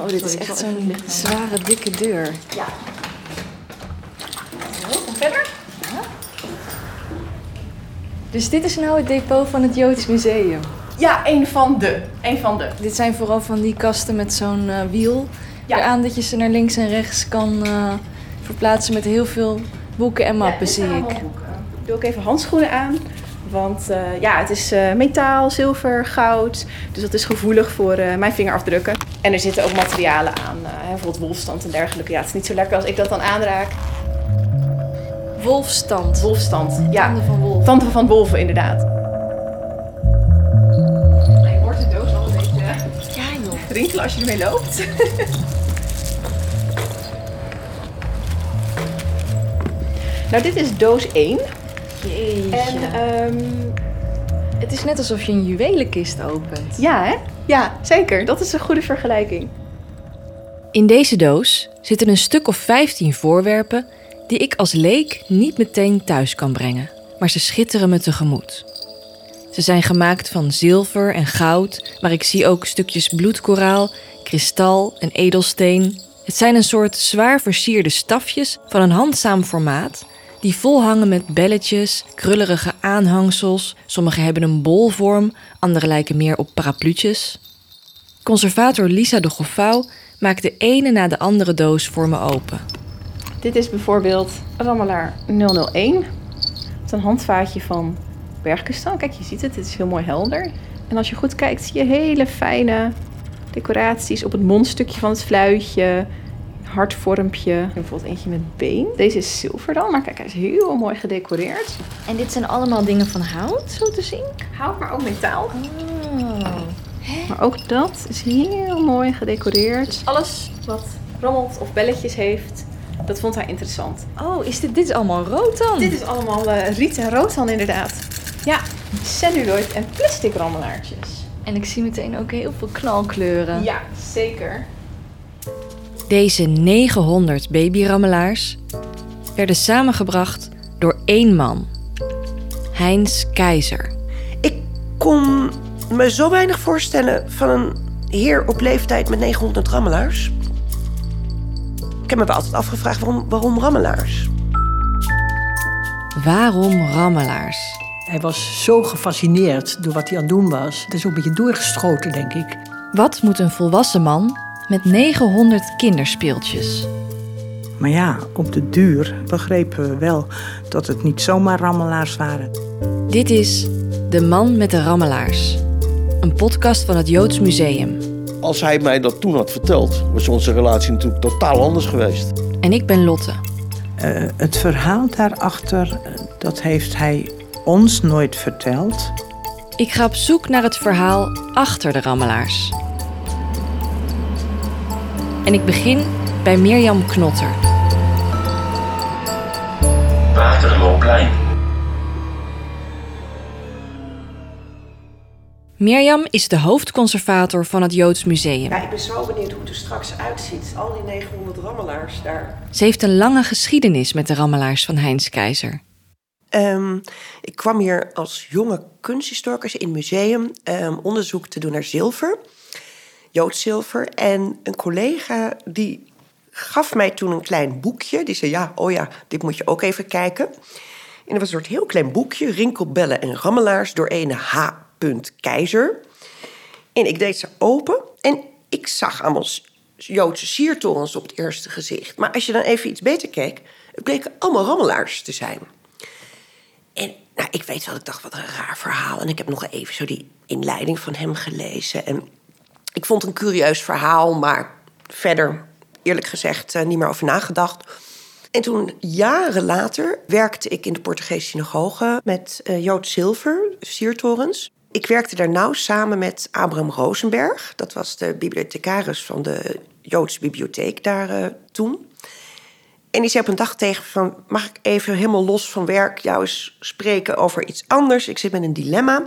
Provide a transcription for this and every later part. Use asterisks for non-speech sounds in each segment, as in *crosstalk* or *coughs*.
Oh, dit is echt zo'n zware, dikke deur. Ja. Kom verder. Dus dit is nou het depot van het Joods Museum. Ja, een van de. Een van de. Dit zijn vooral van die kasten met zo'n eh, wiel. Ja. Eraan dat je ze naar links en rechts kan eh, verplaatsen met heel veel boeken en mappen, dit zie ik. boeken. Ik doe ook even handschoenen aan. Want eh, ja, het is metaal, zilver, goud. Dus dat is gevoelig voor mijn vingerafdrukken. En er zitten ook materialen aan. eh, hè, bijvoorbeeld wolfstand en dergelijke. Ja, het is niet zo lekker als ik dat dan aanraak. Wolfstand. Wolfstand. Ja, Tanden van wolf. tanden van wolven inderdaad. Je hoort de doos al een beetje Ja, joh. rinkelen als je ermee loopt. *laughs* nou, dit is doos 1. Jeetje. En ehm, Het is net alsof je een juwelenkist opent. ja, hè? Ja, zeker. Dat is een goede vergelijking. In deze doos zitten een stuk of 15 voorwerpen die ik als leek niet meteen thuis kan brengen, maar ze schitteren me tegemoet. Ze zijn gemaakt van zilver en goud, maar ik zie ook stukjes bloedkoraal, kristal en edelsteen. Het zijn een soort zwaar versierde stafjes van een handzaam formaat die vol hangen met belletjes, krullerige aanhangsels. Sommige hebben een bolvorm, andere lijken meer op parapluutjes. Conservator Lisa de Goffouw maakt de ene na de andere doos voor me open. Dit is bijvoorbeeld Rammelaar 001. Het is een handvaatje van bergkristal. Kijk, je ziet het. Het is heel mooi helder. En als je goed kijkt, zie je hele fijne decoraties op het mondstukje van het fluitje. Hartvormpje. En bijvoorbeeld eentje met been. Deze is zilver dan, maar kijk, hij is heel mooi gedecoreerd. En dit zijn allemaal dingen van hout, zo te zien? Hout, maar ook metaal. Oh. Maar ook dat is heel mooi gedecoreerd. Dus alles wat rammelt of belletjes heeft, dat vond hij interessant. Oh, is dit, dit is allemaal rood dan? Dit is allemaal eh, riet en rotan inderdaad. Ja, celluloid en plastic rammelaartjes. En ik zie meteen ook heel veel knalkleuren. Ja, zeker. Deze 900 babyrammelaars werden samengebracht door één man. Heinz Keizer. Ik kon me zo weinig voorstellen van een heer op leeftijd met 900 rammelaars. Ik heb me wel altijd afgevraagd waarom, waarom rammelaars? Waarom rammelaars? Hij was zo gefascineerd door wat hij aan het doen was. Het is ook een beetje doorgeschoten, denk ik. Wat moet een volwassen man met 900 kinderspeeltjes? Maar ja, op de duur begrepen we wel dat het niet zomaar rammelaars waren. Dit is De Man met de Rammelaars. Een podcast van het Joods Museum. Als hij mij dat toen had verteld, was onze relatie natuurlijk totaal anders geweest. En ik ben Lotte. Eh, het verhaal daarachter, eh, dat heeft hij ons nooit verteld. Ik ga op zoek naar het verhaal achter de rammelaars. En ik begin bij Mirjam Knotter. Waterloopplein. Mirjam is de hoofdconservator van het Joods Museum. Ja, ik ben zo benieuwd hoe het er straks uitziet. Al die 900 rammelaars daar. Ze heeft een lange geschiedenis met de rammelaars van Heinz Keizer. Ehm, ik kwam hier als jonge kunsthistoricus in het museum ehm, onderzoek te doen naar zilver. Joods zilver. En een collega die gaf mij toen een klein boekje. Die zei, ja, oh ja, dit moet je ook even kijken. En dat was een soort heel klein boekje. Rinkelbellen en rammelaars door een H. Keizer. En ik deed ze open en ik zag allemaal Joodse siertorens op het eerste gezicht. Maar als je dan even iets beter keek, het bleken allemaal rammelaars te zijn. En nou, ik weet wel, ik dacht, wat een raar verhaal. En ik heb nog even zo die inleiding van hem gelezen. En ik vond een curieus verhaal, maar verder, eerlijk gezegd, eh, niet meer over nagedacht. En toen, jaren later, werkte ik in de Portugese synagoge met uh, Joods zilver, siertorens. Ik werkte daar nauw samen met Abraham Rosenberg. Dat was de bibliothecaris van de Joodse bibliotheek daar uh, toen. En die zei op een dag tegen van... mag ik even helemaal los van werk jou eens spreken over iets anders? Ik zit met een dilemma.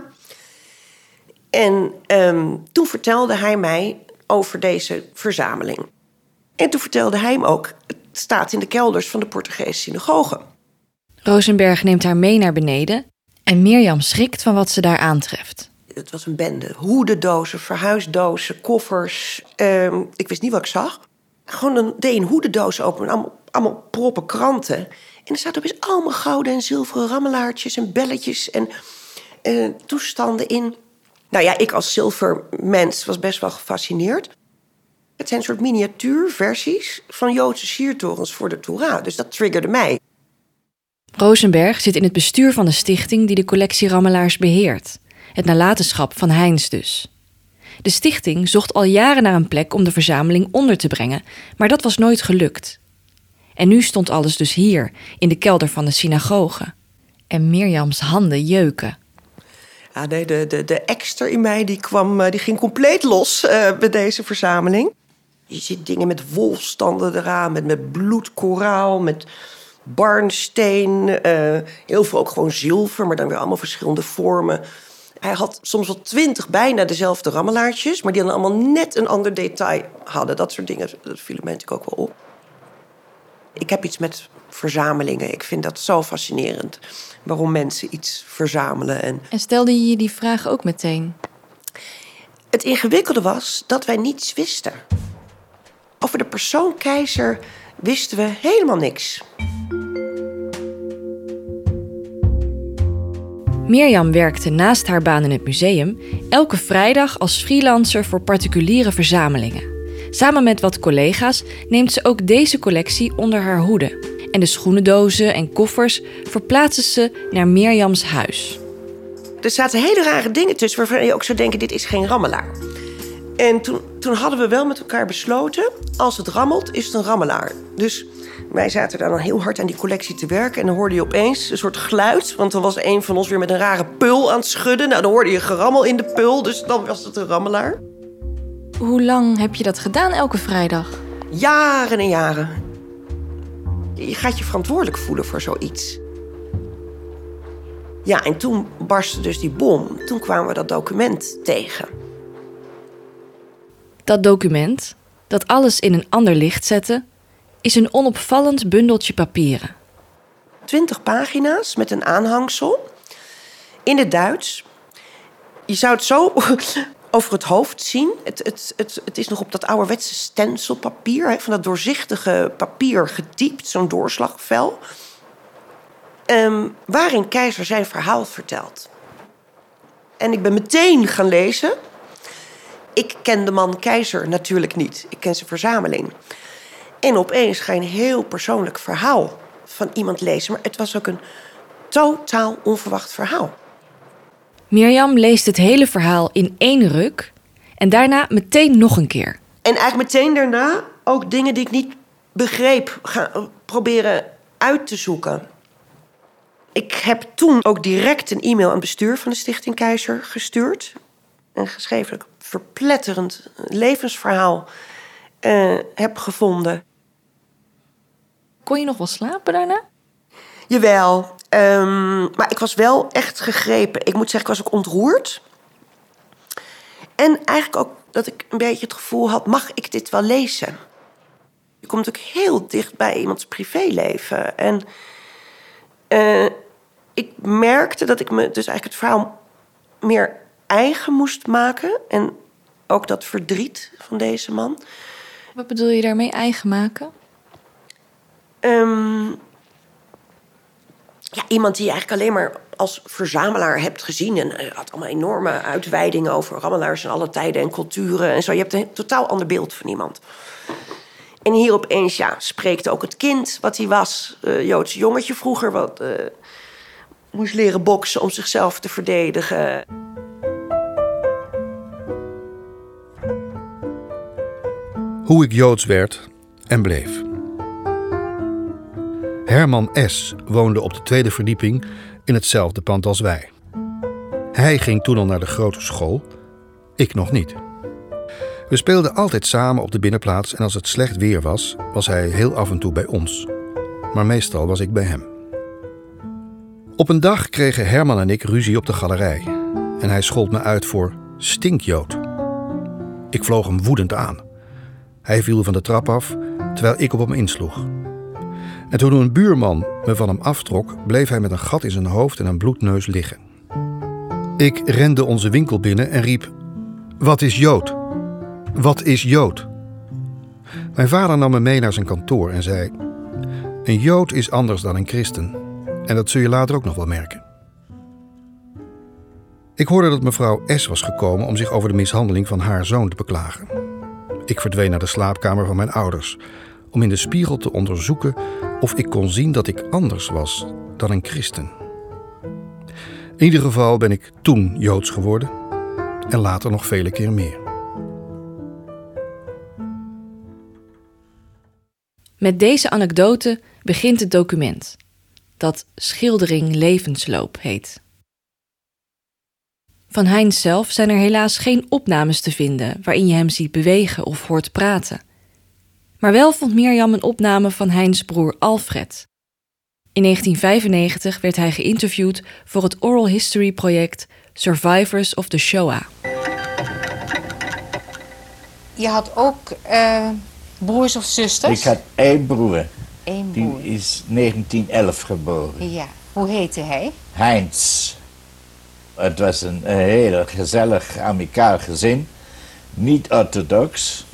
En um, toen vertelde hij mij over deze verzameling. En toen vertelde hij hem ook... het staat in de kelders van de Portugese synagoge. Rosenberg neemt haar mee naar beneden... en Mirjam schrikt van wat ze daar aantreft. Het was een bende. Hoedendozen, verhuisdozen, koffers. Ehm, ik wist niet wat ik zag. Gewoon een, deed een hoedendoos open allemaal, allemaal proppen kranten. En er zaten opeens allemaal gouden en zilveren rammelaartjes en belletjes en eh, toestanden in. Nou ja, ik als zilvermens was best wel gefascineerd. Het zijn een soort miniatuurversies van Joodse siertorens voor de Torah. Dus dat triggerde mij. Rosenberg zit in het bestuur van de stichting die de collectie Rammelaars beheert. Het nalatenschap van Heinz dus. De stichting zocht al jaren naar een plek om de verzameling onder te brengen, maar dat was nooit gelukt. En nu stond alles dus hier, in de kelder van de synagoge. En Mirjams handen jeuken. Ja, de, de, de, in mij die kwam, eh, die ging compleet los uh, bij deze verzameling. Je ziet dingen met wolfstanden eraan, met, met bloedkoraal, met barnsteen. Uh, heel veel ook gewoon zilver, maar dan weer allemaal verschillende vormen. Hij had soms wel twintig bijna dezelfde rammelaartjes, maar die dan allemaal net een ander detail hadden. Dat soort dingen, dat viel mij natuurlijk ook wel op. Ik heb iets met verzamelingen. Ik vind dat zo fascinerend. Waarom mensen iets verzamelen. En, en stelde je je die vraag ook meteen? Het ingewikkelde was dat wij niets wisten. Over de persoon keizer wisten we helemaal niks. Mirjam werkte naast haar baan in het museum elke vrijdag als freelancer voor particuliere verzamelingen. Samen met wat collega's neemt ze ook deze collectie onder haar hoede. En de schoenendozen en koffers verplaatsen ze naar Mirjams huis. Er zaten hele rare dingen tussen waarvan je ook zou denken: dit is geen rammelaar. En toen, toen hadden we wel met elkaar besloten: als het rammelt, is het een rammelaar. Dus wij zaten daar dan heel hard aan die collectie te werken. En dan hoorde je opeens een soort geluid. Want dan was een van ons weer met een rare pul aan het schudden. Nou, dan hoorde je gerammel in de pul. Dus dan was het een rammelaar. Hoe lang heb je dat gedaan elke vrijdag? Jaren en jaren. Je gaat je verantwoordelijk voelen voor zoiets. Ja, en toen barstte dus die bom. Toen kwamen we dat document tegen. Dat document, dat alles in een ander licht zette, is een onopvallend bundeltje papieren. 20 pagina's met een aanhangsel in het Duits. Je zou het zo over het hoofd zien. Het, het, het, het is nog op dat ouderwetse stencilpapier, hè, van dat doorzichtige papier getypt, zo'n doorslagvel. Um, waarin Keizer zijn verhaal vertelt. En ik ben meteen gaan lezen. Ik ken de man Keizer natuurlijk niet. Ik ken zijn verzameling. En opeens ga je een heel persoonlijk verhaal van iemand lezen. Maar het was ook een totaal onverwacht verhaal. Mirjam leest het hele verhaal in één ruk en daarna meteen nog een keer. En eigenlijk meteen daarna ook dingen die ik niet begreep gaan proberen uit te zoeken. Ik heb toen ook direct een e-mail aan het bestuur van de Stichting Keizer gestuurd. En geschreven dat ik een verpletterend levensverhaal uh, heb gevonden. Kon je nog wel slapen daarna? Jawel, um, maar ik was wel echt gegrepen. Ik moet zeggen, ik was ook ontroerd. En eigenlijk ook dat ik een beetje het gevoel had: mag ik dit wel lezen? Je komt ook heel dicht bij iemands privéleven. En uh, ik merkte dat ik me dus eigenlijk het verhaal meer eigen moest maken. En ook dat verdriet van deze man. Wat bedoel je daarmee eigen maken? Um, ja, iemand die je eigenlijk alleen maar als verzamelaar hebt gezien. En uh, had allemaal enorme uitweidingen over rammelaars en alle tijden en culturen en zo. Je hebt een totaal ander beeld van iemand. En hier opeens ja, spreekt ook het kind wat hij was. Uh, Joodse jongetje vroeger, wat uh, moest leren boksen om zichzelf te verdedigen. Hoe ik Joods werd en bleef. Herman S. woonde op de tweede verdieping in hetzelfde pand als wij. Hij ging toen al naar de grote school, ik nog niet. We speelden altijd samen op de binnenplaats en als het slecht weer was, was hij heel af en toe bij ons. Maar meestal was ik bij hem. Op een dag kregen Herman en ik ruzie op de galerij en hij schold me uit voor stinkjood. Ik vloog hem woedend aan. Hij viel van de trap af terwijl ik op hem insloeg. En toen een buurman me van hem aftrok, bleef hij met een gat in zijn hoofd en een bloedneus liggen. Ik rende onze winkel binnen en riep: Wat is Jood? Wat is Jood? Mijn vader nam me mee naar zijn kantoor en zei: Een Jood is anders dan een christen. En dat zul je later ook nog wel merken. Ik hoorde dat mevrouw S. was gekomen om zich over de mishandeling van haar zoon te beklagen. Ik verdween naar de slaapkamer van mijn ouders om in de spiegel te onderzoeken of ik kon zien dat ik anders was dan een christen. In ieder geval ben ik toen joods geworden en later nog vele keer meer. Met deze anekdote begint het document, dat Schildering Levensloop heet. Van Heinz zelf zijn er helaas geen opnames te vinden waarin je hem ziet bewegen of hoort praten. Maar wel vond Mirjam een opname van Heinz broer Alfred. In 1995 werd hij geïnterviewd voor het oral history project Survivors of the Shoah. Je had ook uh, broers of zusters? Ik had één broer. Eén broer. Die is 1911 geboren. Ja. Hoe heette hij? Heinz. Het was een, een heel gezellig, amicaal gezin. Niet orthodox.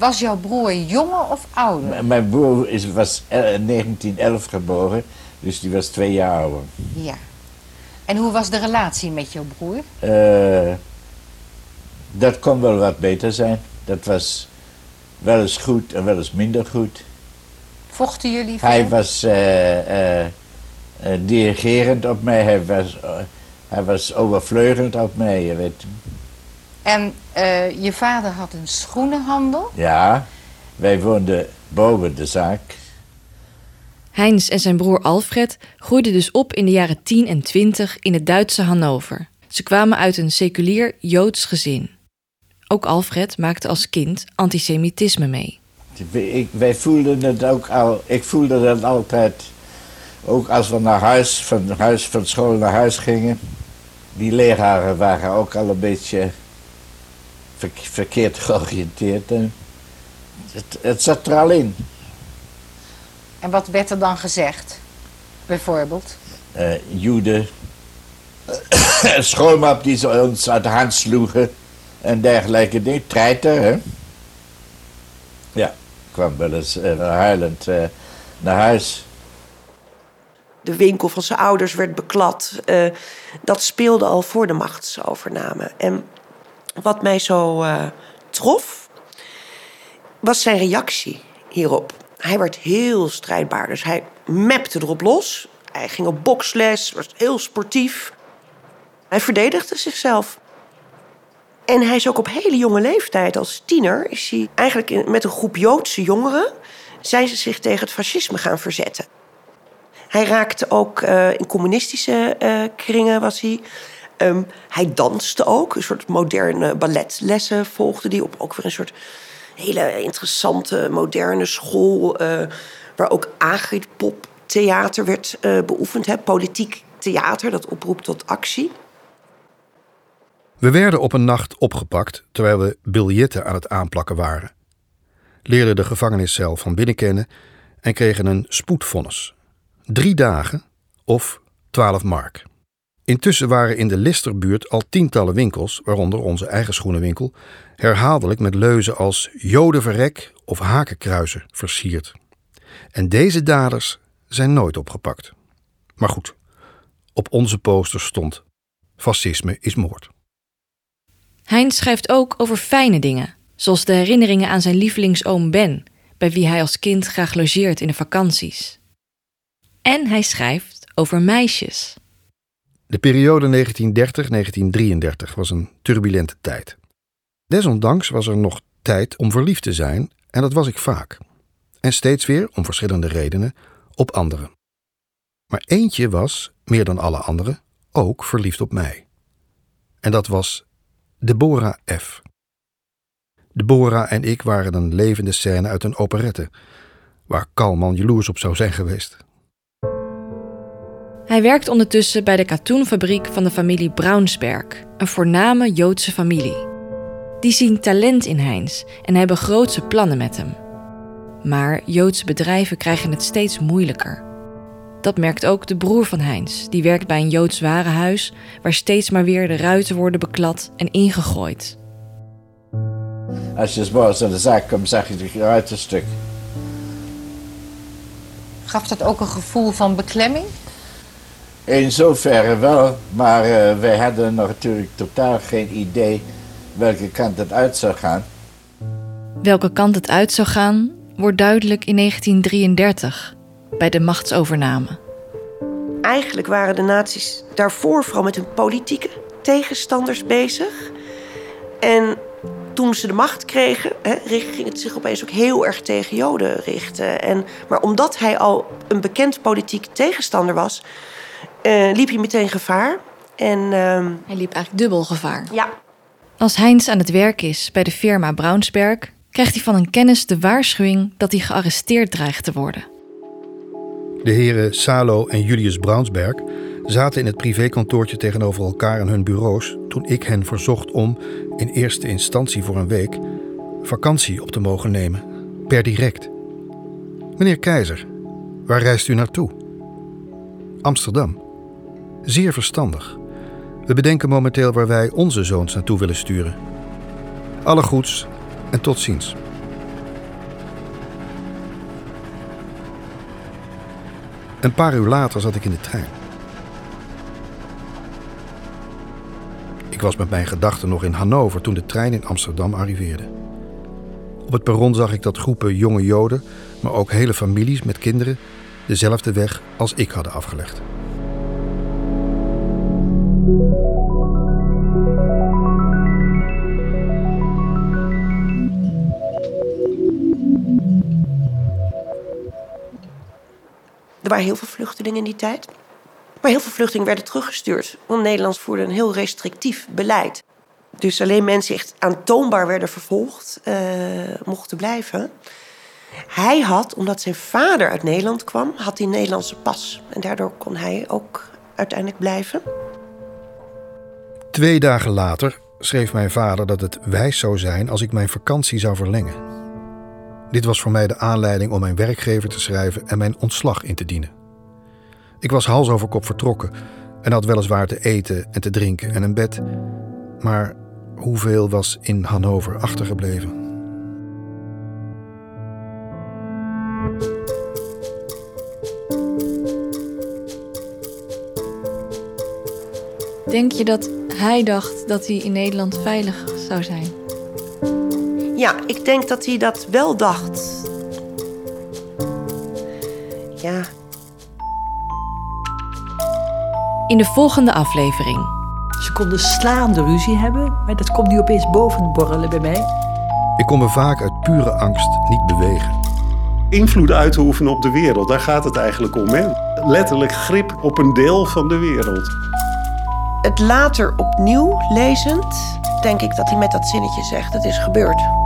Was jouw broer jonger of ouder? M mijn broer is, was in 1911 geboren, dus die was twee jaar ouder. Ja. En hoe was de relatie met jouw broer? Uh, dat kon wel wat beter zijn. Dat was wel eens goed en wel eens minder goed. Vochten jullie veel? Hij was uh, uh, dirigerend op mij, hij was, hij was overvleugeld op mij, je weet. En uh, je vader had een schoenenhandel? Ja, wij woonden boven de zaak. Heinz en zijn broer Alfred groeiden dus op in de jaren 10 en 20 in het Duitse Hannover. Ze kwamen uit een seculier Joods gezin. Ook Alfred maakte als kind antisemitisme mee. Ik, wij voelden het ook al, ik voelde dat altijd, ook als we naar huis, van, huis, van school naar huis gingen. Die leraren waren ook al een beetje verkeerd georiënteerd. En het, het zat er al in. En wat werd er dan gezegd, bijvoorbeeld? Uh, Joden, *coughs* schoolmap die ze ons uit de hand sloegen en dergelijke dingen. Treiter, hè? Ja, kwam wel eens uh, huilend uh, naar huis. De winkel van zijn ouders werd beklad. dat speelde al voor de machtsovername. En wat mij zo uh, trof, was zijn reactie hierop. Hij werd heel strijdbaar, dus hij mapte erop los. Hij ging op boksles, was heel sportief. Hij verdedigde zichzelf. En hij is ook op hele jonge leeftijd, als tiener, is hij eigenlijk met een groep Joodse jongeren, zijn ze zich tegen het fascisme gaan verzetten. Hij raakte ook uh, in communistische uh, kringen, was hij. Um, hij danste ook, een soort moderne balletlessen volgde die op ook weer een soort hele interessante moderne school, uh, waar ook Agrippop theater werd uh, beoefend, hè, politiek theater dat oproept tot actie. We werden op een nacht opgepakt terwijl we biljetten aan het aanplakken waren. Leerden de gevangeniscel van binnen kennen en kregen een spoedvonnis. Drie dagen of twaalf mark. Intussen waren in de Listerbuurt al tientallen winkels, waaronder onze eigen schoenenwinkel, herhaaldelijk met leuzen als Jodenverrek of hakenkruizen versierd. En deze daders zijn nooit opgepakt. Maar goed, op onze poster stond: Fascisme is moord. Heinz schrijft ook over fijne dingen, zoals de herinneringen aan zijn lievelingsoom Ben, bij wie hij als kind graag logeert in de vakanties. En hij schrijft over meisjes. De periode 1930-1933 was een turbulente tijd. Desondanks was er nog tijd om verliefd te zijn, en dat was ik vaak. En steeds weer, om verschillende redenen, op anderen. Maar eentje was, meer dan alle anderen, ook verliefd op mij. En dat was Deborah F. Deborah en ik waren een levende scène uit een operette, waar Kalman jaloers op zou zijn geweest. Hij werkt ondertussen bij de katoenfabriek van de familie Braunsberg, een voorname Joodse familie. Die zien talent in Heinz en hebben grootse plannen met hem. Maar Joodse bedrijven krijgen het steeds moeilijker. Dat merkt ook de broer van Heinz, die werkt bij een Joods warenhuis waar steeds maar weer de ruiten worden beklad en ingegooid. Als je s'morgens aan de zaak komt, zag je de ruiten stuk. Gaf dat ook een gevoel van beklemming? In zoverre wel, maar uh, wij hadden natuurlijk totaal geen idee welke kant het uit zou gaan. Welke kant het uit zou gaan, wordt duidelijk in 1933 bij de machtsovername. Eigenlijk waren de nazi's daarvoor vooral met hun politieke tegenstanders bezig. En toen ze de macht kregen, hè, ging het zich opeens ook heel erg tegen Joden richten. En, maar omdat hij al een bekend politiek tegenstander was, uh, liep hij meteen gevaar. En, uh, hij liep eigenlijk dubbel gevaar. Ja. Als Heinz aan het werk is bij de firma Braunsberg, krijgt hij van een kennis de waarschuwing dat hij gearresteerd dreigt te worden. De heren Salo en Julius Braunsberg zaten in het privékantoortje tegenover elkaar aan hun bureaus toen ik hen verzocht om, in eerste instantie voor een week, vakantie op te mogen nemen, per direct. Meneer Keizer, waar reist u naartoe? Amsterdam. Zeer verstandig. We bedenken momenteel waar wij onze zoons naartoe willen sturen. Alle goeds en tot ziens. Een paar uur later zat ik in de trein. Ik was met mijn gedachten nog in Hannover toen de trein in Amsterdam arriveerde. Op het perron zag ik dat groepen jonge Joden, maar ook hele families met kinderen, dezelfde weg als ik hadden afgelegd. Er waren heel veel vluchtelingen in die tijd. Maar heel veel vluchtelingen werden teruggestuurd. Want Nederland voerde een heel restrictief beleid. Dus alleen mensen die echt aantoonbaar werden vervolgd, uh, mochten blijven. Hij had, omdat zijn vader uit Nederland kwam, had hij een Nederlandse pas. En daardoor kon hij ook uiteindelijk blijven. Twee dagen later schreef mijn vader dat het wijs zou zijn als ik mijn vakantie zou verlengen. Dit was voor mij de aanleiding om mijn werkgever te schrijven en mijn ontslag in te dienen. Ik was hals over kop vertrokken en had weliswaar te eten en te drinken en een bed, maar hoeveel was in Hannover achtergebleven? Denk je dat hij dacht dat hij in Nederland veilig zou zijn? Ja, ik denk dat hij dat wel dacht. Ja. In de volgende aflevering. Ze konden slaande ruzie hebben, maar dat komt nu opeens boven borrelen bij mij. Ik kon me vaak uit pure angst niet bewegen. Invloed uit te oefenen op de wereld, daar gaat het eigenlijk om. Hè? Letterlijk grip op een deel van de wereld. Het later opnieuw lezend, denk ik dat hij met dat zinnetje zegt: het is gebeurd.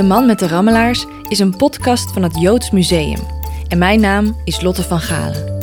De Man met de Rammelaars is een podcast van het Joods Museum. En mijn naam is Lotte van Galen.